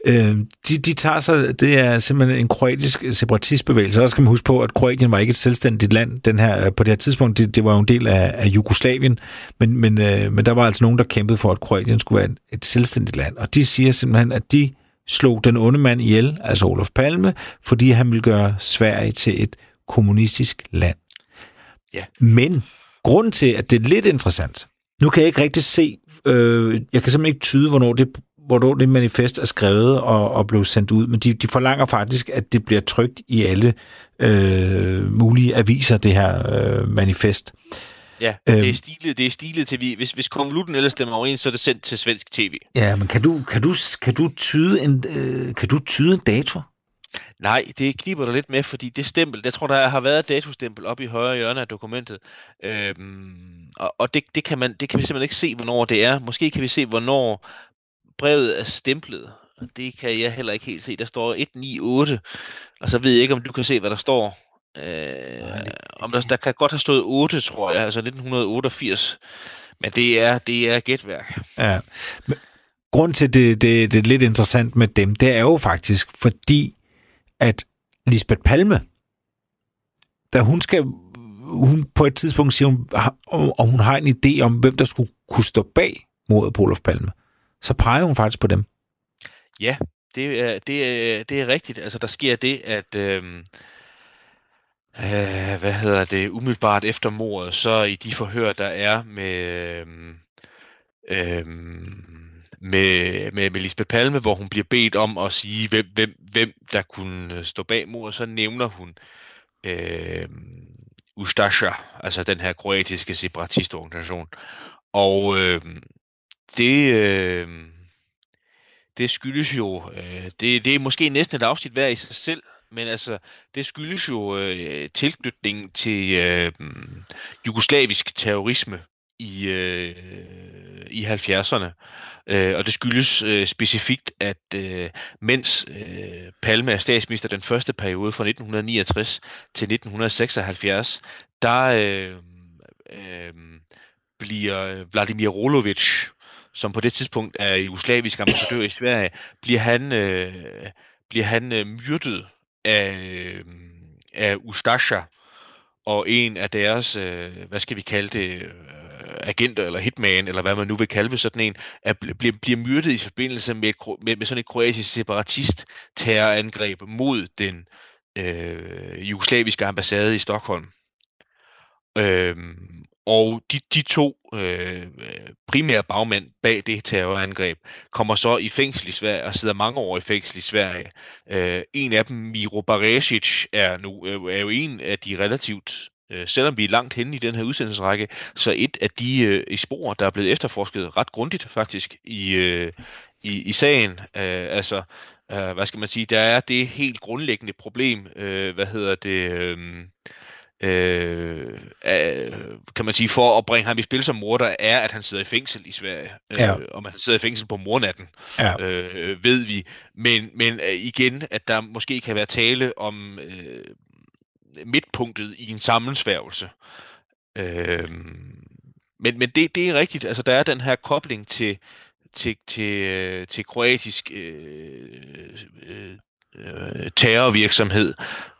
øh, de, de tager sig, det er simpelthen en kroatisk separatistbevægelse. Der skal man huske på, at Kroatien var ikke et selvstændigt land den her, øh, på det her tidspunkt. Det, det var jo en del af, af Jugoslavien, men, men, øh, men der var altså nogen, der kæmpede for, at Kroatien skulle være et, et selvstændigt land. Og de siger simpelthen, at de slog den onde mand ihjel, altså Olof Palme, fordi han ville gøre Sverige til et kommunistisk land. Ja. Men grunden til, at det er lidt interessant, nu kan jeg ikke rigtig se, øh, jeg kan simpelthen ikke tyde, hvornår det, hvornår det manifest er skrevet og, og blev sendt ud, men de, de forlanger faktisk, at det bliver trygt i alle øh, mulige aviser, det her øh, manifest. ja, det er øhm. stilet, det er stilet til, vi, hvis, hvis konvolutten ellers stemmer overens, så er det sendt til svensk tv. Ja, men kan du, kan du, kan du, tyde, en, øh, kan du tyde en dato? Nej, det kniber der lidt med, fordi det stempel, jeg tror, der har været et datostempel oppe i højre hjørne af dokumentet, øhm, og, og det, det, kan man, det kan vi simpelthen ikke se, hvornår det er. Måske kan vi se, hvornår brevet er stemplet, og det kan jeg heller ikke helt se. Der står 198, og så ved jeg ikke, om du kan se, hvad der står. Øh, det- om der, der kan godt have stået 8, tror jeg, altså 1988. Men det er, det er gætværk. Ja. Men Grunden til, det, det, det er lidt interessant med dem, det er jo faktisk, fordi at Lisbeth Palme, da hun skal, hun på et tidspunkt siger, hun, og hun har en idé om, hvem der skulle kunne stå bag mordet på Olof Palme, så peger hun faktisk på dem. Ja, det er, det er, det er rigtigt. Altså, der sker det, at... Øhm, øh, hvad hedder det? Umiddelbart efter mordet, så i de forhør, der er med... øh, med, med, med Lisbeth Palme, hvor hun bliver bedt om at sige, hvem, hvem, hvem der kunne stå bag mordet, så nævner hun øh, Ustasha, altså den her kroatiske separatistorganisation. Og øh, det, øh, det skyldes jo, øh, det, det er måske næsten et afsnit hver i sig selv, men altså, det skyldes jo øh, tilknytningen til øh, jugoslavisk terrorisme i, øh, i 70'erne. Øh, og det skyldes øh, specifikt, at øh, mens øh, Palme er statsminister den første periode fra 1969 til 1976, der øh, øh, bliver Vladimir Rolovic, som på det tidspunkt er jugoslavisk ambassadør i Sverige, bliver han, øh, bliver han øh, myrdet af, øh, af Ustasha og en af deres, øh, hvad skal vi kalde det, øh, agenter eller hitman, eller hvad man nu vil kalde sådan en, er, bliver, bliver myrdet i forbindelse med, med, med sådan et kroatisk separatist terrorangreb mod den øh, jugoslaviske ambassade i Stockholm. Øhm, og de, de to øh, primære bagmænd bag det terrorangreb kommer så i fængsel i Sverige og sidder mange år i fængsel i Sverige. Øh, en af dem, Miro Baresic, er, nu, øh, er jo en af de relativt øh, selvom vi er langt henne i den her udsendelsesrække, så et af de øh, spor, der er blevet efterforsket ret grundigt faktisk i, øh, i, i sagen, øh, altså, øh, hvad skal man sige, der er det helt grundlæggende problem, øh, hvad hedder det, øh, øh, kan man sige, for at bringe ham i spil som morder, er, at han sidder i fængsel i Sverige. Ja. Øh, om han sidder i fængsel på mornatten, ja. øh, ved vi. Men, men øh, igen, at der måske kan være tale om øh, midtpunktet i en sammensværgelse. Øh, men men det, det er rigtigt. Altså, der er den her kobling til, til, til, øh, til kroatisk øh, øh, øh, terrorvirksomhed.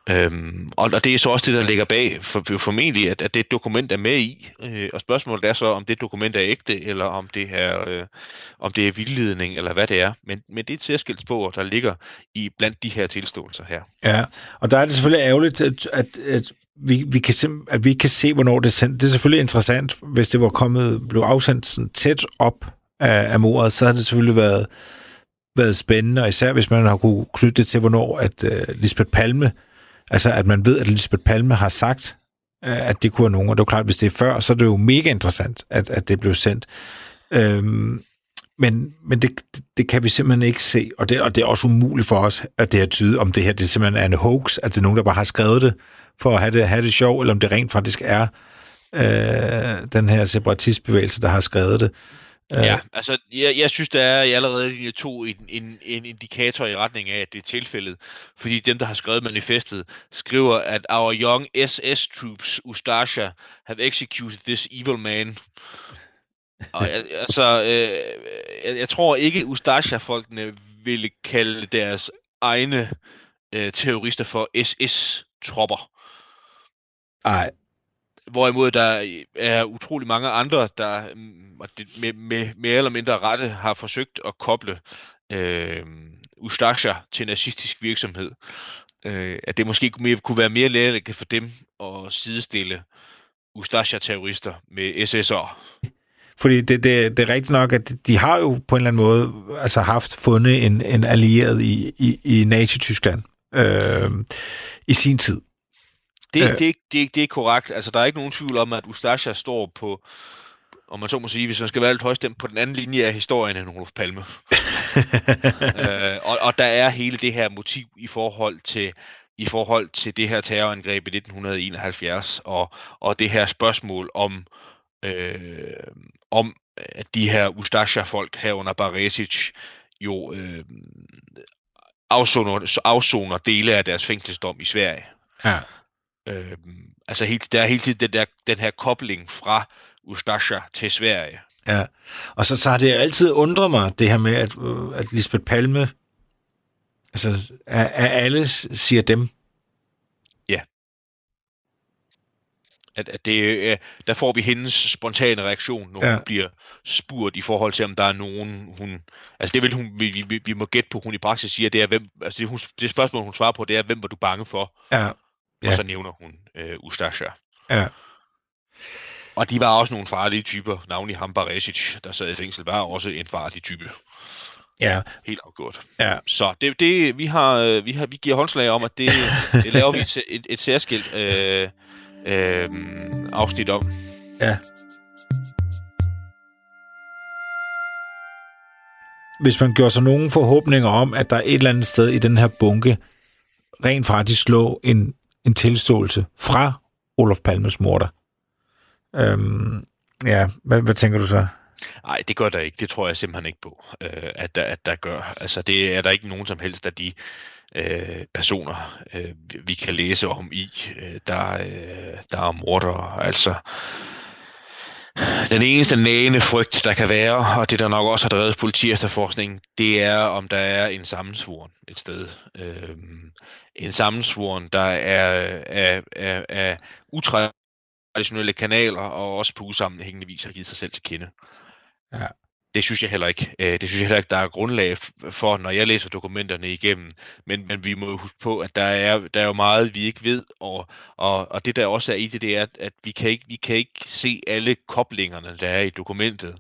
Øhm, og, og det er så også det, der ligger bag for, formentlig, at, at det dokument er med i. Øh, og spørgsmålet er så, om det dokument er ægte, eller om det er, øh, om det er vildledning, eller hvad det er. Men, men det er et særskilt spor, der ligger i blandt de her tilståelser her. Ja, og der er det selvfølgelig ærgerligt, at, at, at vi, vi kan at vi kan se, hvornår det er sendt. Det er selvfølgelig interessant, hvis det var kommet, blev afsendt sådan tæt op af, af mordet, så har det selvfølgelig været, været spændende, og især hvis man har kunne knytte det til, hvornår at uh, Lisbeth Palme Altså, at man ved, at Lisbeth Palme har sagt, øh, at det kunne være nogen. Og det er jo klart, hvis det er før, så er det jo mega interessant, at, at det blev sendt. Øhm, men men det, det kan vi simpelthen ikke se, og det, og det er også umuligt for os, at det her tyde, om det her det simpelthen er en hoax, at det er nogen, der bare har skrevet det for at have det, have det sjov, eller om det rent faktisk er øh, den her separatistbevægelse, der har skrevet det. Ja, altså jeg, jeg synes, der er allerede linje 2 en, en, en indikator i retning af, at det er tilfældet. Fordi dem, der har skrevet manifestet, skriver, at our young SS troops, Ustasha, have executed this evil man. Og altså, øh, jeg, jeg tror ikke, Ustasha-folkene ville kalde deres egne øh, terrorister for SS-tropper. Nej, Hvorimod der er utrolig mange andre, der mm, med, med mere eller mindre rette har forsøgt at koble øh, Ustasha til nazistisk virksomhed. Øh, at det måske mere, kunne være mere lærligt for dem at sidestille Ustasha-terrorister med SS'er. Fordi det, det, det er rigtigt nok, at de har jo på en eller anden måde altså haft fundet en, en allieret i, i, i Nazi-Tyskland øh, i sin tid. Det, øh. det, det, det er korrekt. Altså, der er ikke nogen tvivl om, at Ustasja står på, om man så må sige, hvis man skal være lidt højstemt, på den anden linje af historien end Olof Palme. <laughs> øh, og, og der er hele det her motiv i forhold til i forhold til det her terrorangreb i 1971 og, og det her spørgsmål om øh, om at de her Ustasja-folk herunder Baresic jo øh, afsoner, afsoner dele af deres fængselsdom i Sverige. Ja. Øh, altså helt, der er hele tiden den, der, den her kobling fra Ustasja til Sverige. Ja, og så, så har det altid undret mig, det her med, at, øh, at Lisbeth Palme, altså, at alle siger dem. Ja. At, at det, der får vi hendes spontane reaktion, når ja. hun bliver spurgt i forhold til, om der er nogen, hun... Altså det vil hun, vi, vi, vi må gætte på, hun i praksis siger, det er, hvem, altså det, hun, det spørgsmål, hun svarer på, det er, hvem var du bange for? Ja. Ja. Og så nævner hun øh, Ustasja. Ja. Og de var også nogle farlige typer. Navnlig ham Baresic, der sad i fængsel, var også en farlig type. Ja. Helt afgjort. Ja. Så det, det, vi, har, øh, vi, har, vi giver håndslag om, at det, <laughs> det laver vi et, et, et særskilt øh, øh, afsnit om. Ja. Hvis man gør sig nogle forhåbninger om, at der er et eller andet sted i den her bunke, rent faktisk slå en en tilståelse fra Olof Palmes morter. Øhm, ja, hvad, hvad tænker du så? Nej, det gør der ikke. Det tror jeg simpelthen ikke på, øh, at, der, at der gør. Altså, det er der ikke nogen som helst af de øh, personer, øh, vi kan læse om i, øh, der, øh, der er morder. Altså, den eneste nægende frygt, der kan være, og det der nok også har drevet politi efterforskning, det er, om der er en sammensvoren et sted. Øhm, en sammensvoren, der er af, af, af utraditionelle kanaler og også på usammenhængende vis har givet sig selv til kende. Ja. Det synes jeg heller ikke. Øh, det synes jeg heller ikke, der er grundlag for, når jeg læser dokumenterne igennem. Men, men vi må jo huske på, at der er, der er jo meget, vi ikke ved. Og, og, og det der også er i det, det er, at vi kan, ikke, vi kan ikke se alle koblingerne, der er i dokumentet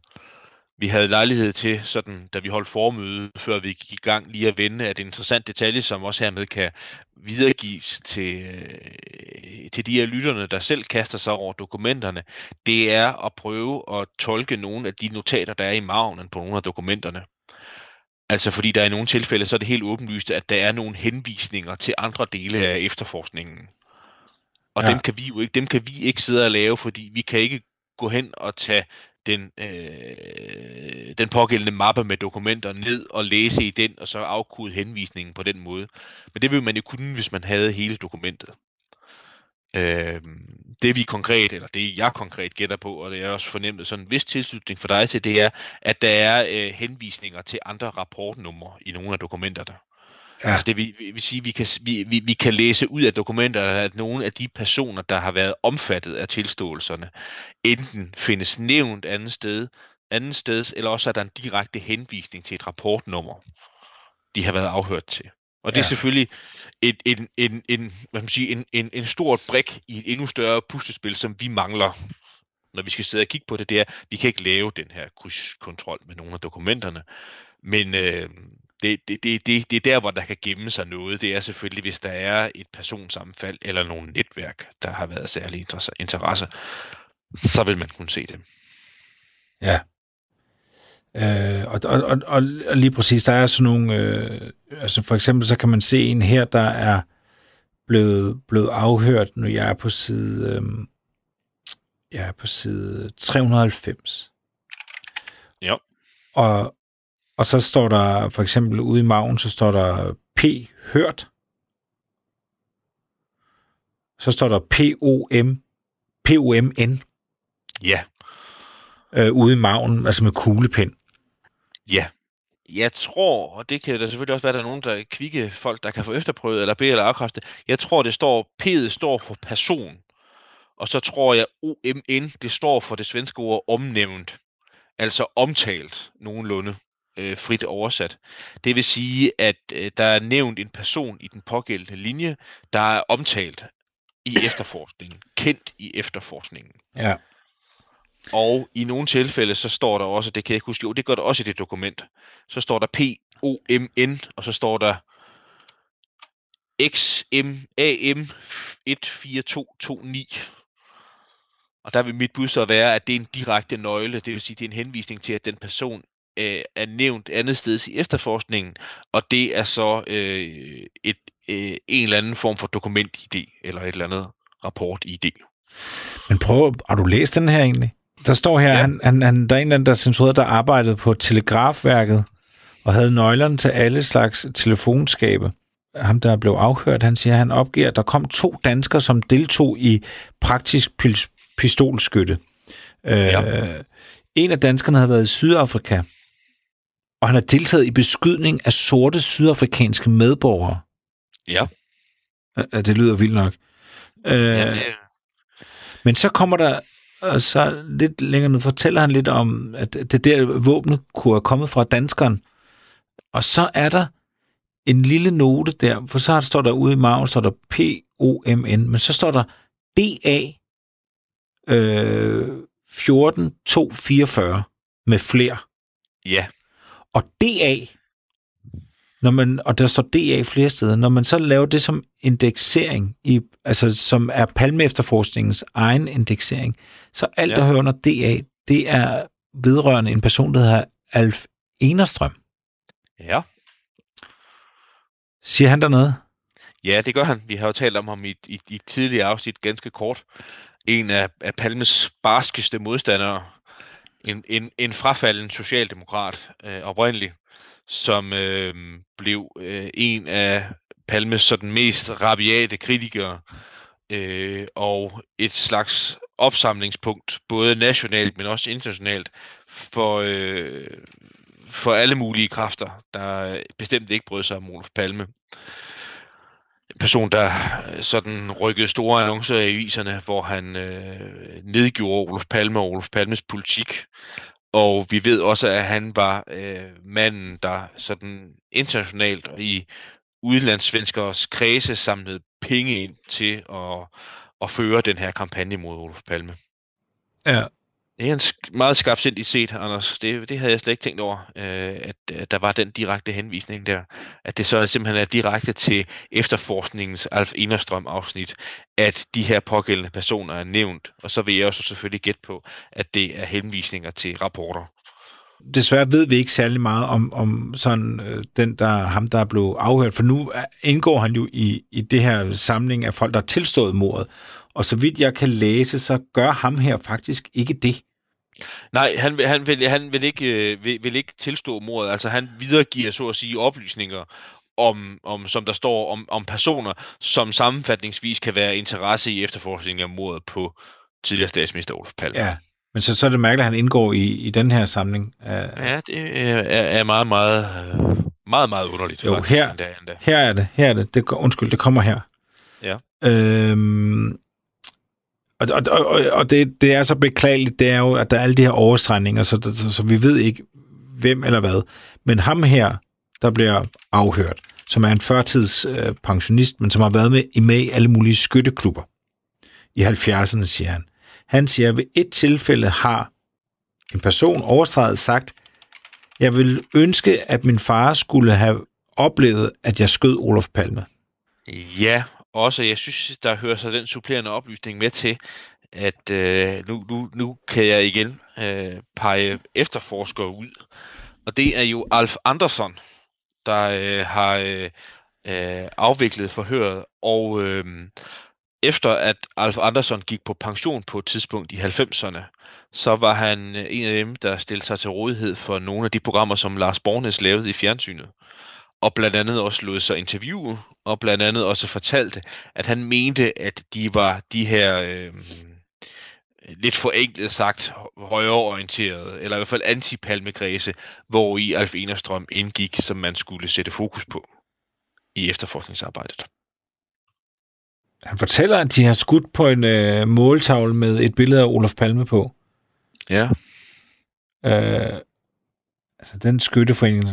vi havde lejlighed til, sådan, da vi holdt formøde, før vi gik i gang, lige at vende, at en interessant detalje, som også hermed kan videregives til, øh, til de her lytterne, der selv kaster sig over dokumenterne, det er at prøve at tolke nogle af de notater, der er i maven på nogle af dokumenterne. Altså fordi der i nogle tilfælde, så er det helt åbenlyst, at der er nogle henvisninger til andre dele af efterforskningen. Og ja. dem, kan vi jo ikke, dem kan vi ikke sidde og lave, fordi vi kan ikke gå hen og tage den, øh, den pågældende mappe med dokumenter ned og læse i den, og så afkode henvisningen på den måde. Men det ville man jo kunne, hvis man havde hele dokumentet. Øh, det vi konkret, eller det jeg konkret gætter på, og det er også fornemmet sådan en vis tilslutning for dig til, det er, at der er øh, henvisninger til andre rapportnumre i nogle af dokumenterne. Ja. Altså det vil, vil sige, vi kan, vi, vi, vi kan læse ud af dokumenterne, at nogle af de personer, der har været omfattet af tilståelserne, enten findes nævnt andet sted, andet sted, eller også er der en direkte henvisning til et rapportnummer, de har været afhørt til. Og det ja. er selvfølgelig et, en, en, en, hvad man sige, en, en, en stor brik i et endnu større puslespil, som vi mangler, når vi skal sidde og kigge på det. Det er, vi kan ikke lave den her krydskontrol med nogle af dokumenterne. Men øh, det, det, det, det, det er der, hvor der kan gemme sig noget. Det er selvfølgelig, hvis der er et personsammenfald eller nogle netværk, der har været særlig interesse, så vil man kunne se det. Ja. Øh, og, og, og, og lige præcis, der er sådan nogle, øh, altså for eksempel så kan man se en her, der er blevet, blevet afhørt, når jeg er på side, øh, jeg er på side 390. Ja. Og, og så står der, for eksempel ude i maven, så står der P hørt. Så står der P-O-M, P-O-M-N. Ja. Øh, ude i maven, altså med kuglepind. Ja. Jeg tror, og det kan der selvfølgelig også være, der er nogen, der er kvikke folk, der kan få efterprøvet eller bede eller afkræfte. Jeg tror, det står, P'et står for person. Og så tror jeg, OMN, det står for det svenske ord omnævnt. Altså omtalt nogenlunde øh, frit oversat. Det vil sige, at øh, der er nævnt en person i den pågældende linje, der er omtalt i efterforskningen, kendt i efterforskningen. Ja. Og i nogle tilfælde, så står der også, det kan jeg ikke huske, jo, det gør der også i det dokument, så står der P-O-M-N, og så står der XMAM 14229. Og der vil mit bud så være, at det er en direkte nøgle, det vil sige, det er en henvisning til, at den person øh, er nævnt andet sted i efterforskningen, og det er så øh, et, øh, en eller anden form for dokument-ID, eller et eller andet rapport-ID. Men prøv, har du læst den her egentlig? Der står her, ja. han, han, han, der er en eller anden, der censurerede, der arbejdede på telegrafværket, og havde nøglerne til alle slags telefonskabe. Ham, der blev afhørt, han siger, han opgiver, at der kom to danskere, som deltog i praktisk pistolskytte. Ja. Øh, en af danskerne havde været i Sydafrika, og han har deltaget i beskydning af sorte sydafrikanske medborgere. Ja. ja det lyder vildt nok. Øh, ja, det... Men så kommer der, og så lidt længere ned, fortæller han lidt om, at det der våben kunne have kommet fra danskeren. Og så er der en lille note der, for så står der ude i maven, står der P-O-M-N, men så står der D-A øh, 14244 med flere. Ja. Og DA, når man, og der står DA flere steder, når man så laver det som indeksering, i, altså som er Palme efterforskningens egen indeksering, så alt, ja. der hører under DA, det er vedrørende en person, der hedder Alf Enerstrøm. Ja. Siger han der noget? Ja, det gør han. Vi har jo talt om ham i, i, i tidligere afsnit ganske kort. En af, af Palmes barskeste modstandere, en, en, en frafalden socialdemokrat øh, oprindeligt, som øh, blev øh, en af Palmes sådan mest rabiate kritikere, øh, og et slags opsamlingspunkt, både nationalt, men også internationalt, for, øh, for alle mulige kræfter, der bestemt ikke brød sig om Olof Palme. En person, der øh, sådan rykkede store annoncer i aviserne, hvor han øh, nedgjorde Olof Palme og Olof Palmes politik. Og vi ved også, at han var øh, manden, der sådan internationalt i udlandssvenskers kredse samlede penge ind til at, at føre den her kampagne mod Olof Palme. Ja, det er en sk- meget skarpsindig set, Anders. Det, det havde jeg slet ikke tænkt over, øh, at, at der var den direkte henvisning der. At det så simpelthen er direkte til efterforskningens Alf Enerstrøm afsnit, at de her pågældende personer er nævnt. Og så vil jeg også selvfølgelig gætte på, at det er henvisninger til rapporter. desværre ved vi ikke særlig meget om, om sådan øh, den, der ham, der blev afhørt, for nu øh, indgår han jo i, i det her samling af folk, der har tilstået mordet. Og så vidt jeg kan læse, så gør ham her faktisk ikke det. Nej, han, vil- han, vil, han vil, ikke, øh, vil, vil ikke tilstå mordet. Altså han videregiver så at sige oplysninger om, om som der står, om, om personer, som sammenfatningsvis kan være interesse i efterforskningen af mordet på tidligere statsminister Olof Palme. Ja. Men så, så er det mærkeligt, at han indgår i, i den her samling. Ja det er, er meget, meget, øh, meget, meget underligt. Jo, faktisk, her- endda, endda. Her er det, her er det. det undskyld, det kommer her. Ja. Øhm, og og, og, og det, det er så beklageligt, det er jo, at der er alle de her overstregninger, så, så, så vi ved ikke, hvem eller hvad. Men ham her, der bliver afhørt, som er en førtidspensionist, øh, men som har været med i med i alle mulige skytteklubber i 70'erne, siger han. Han siger, at ved et tilfælde har en person overstreget sagt, jeg vil ønske, at min far skulle have oplevet, at jeg skød Olof Palme. Ja, også jeg synes, der hører sig den supplerende oplysning med til, at øh, nu, nu, nu kan jeg igen øh, pege efterforskere ud. Og det er jo Alf Andersson, der øh, har øh, øh afviklet forhøret. Og øh, efter at Alf Andersson gik på pension på et tidspunkt i 90'erne, så var han øh, en af dem, der stillede sig til rådighed for nogle af de programmer, som Lars Bornes lavede i fjernsynet. Og blandt andet også lod sig interviewe, og blandt andet også fortalte, at han mente, at de var de her, øh, lidt forenklet sagt, højreorienterede, eller i hvert fald antipalmekredse, hvor i Alf Enerstrøm indgik, som man skulle sætte fokus på i efterforskningsarbejdet. Han fortæller, at de har skudt på en øh, måltavle med et billede af Olof Palme på. Ja, Øh, altså den skytteforening,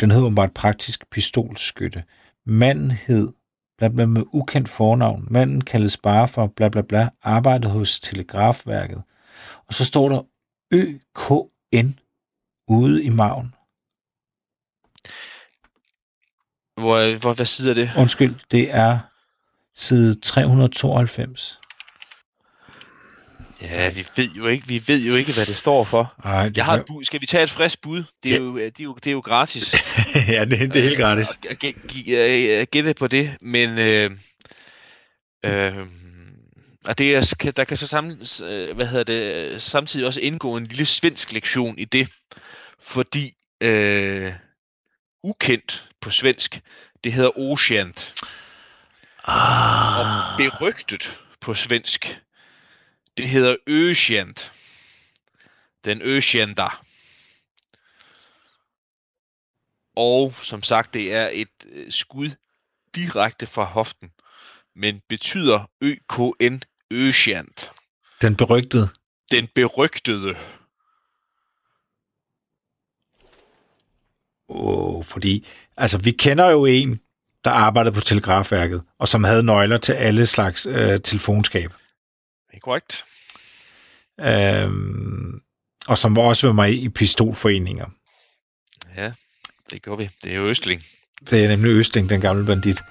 den hed- et praktisk pistolskytte. Manden hed bla bla med ukendt fornavn. Manden kaldes bare for bla bla bla, arbejdede hos Telegrafværket. Og så står der ØKN ude i maven. hvor, hvor hvad side er det? Undskyld, det er side 392. Ja, vi ved jo ikke, vi ved jo ikke, hvad det står for. Ej, det Jeg har et bud. Skal vi tage et frisk bud? Det er, jo, det er, jo, det er jo gratis. <laughs> ja, det, det er helt gratis. øh, gætte på det, men øh, øh, og det er, der kan så sammen, øh, hvad hedder det, samtidig også indgå en lille svensk lektion i det, fordi øh, ukendt på svensk, det hedder og Ah, berygtet på svensk, det hedder ökänt. Den ökända. Og som sagt, det er et øh, skud direkte fra hoften, men betyder ØKN ökänt. den berygtede. Den berygtede. Oh, fordi, altså, vi kender jo en, der arbejdede på Telegrafværket, og som havde nøgler til alle slags øh, telefonskab. Korrekt? Øhm, og som var også var med i pistolforeninger. Ja, det gør vi. Det er jo Østling. Det er nemlig Østling, den gamle bandit.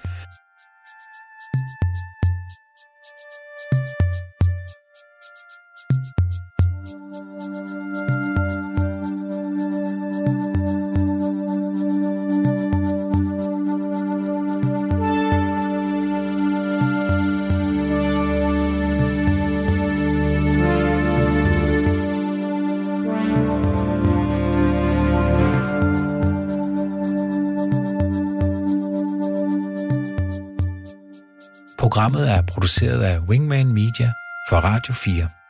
Produceret af Wingman Media for Radio 4.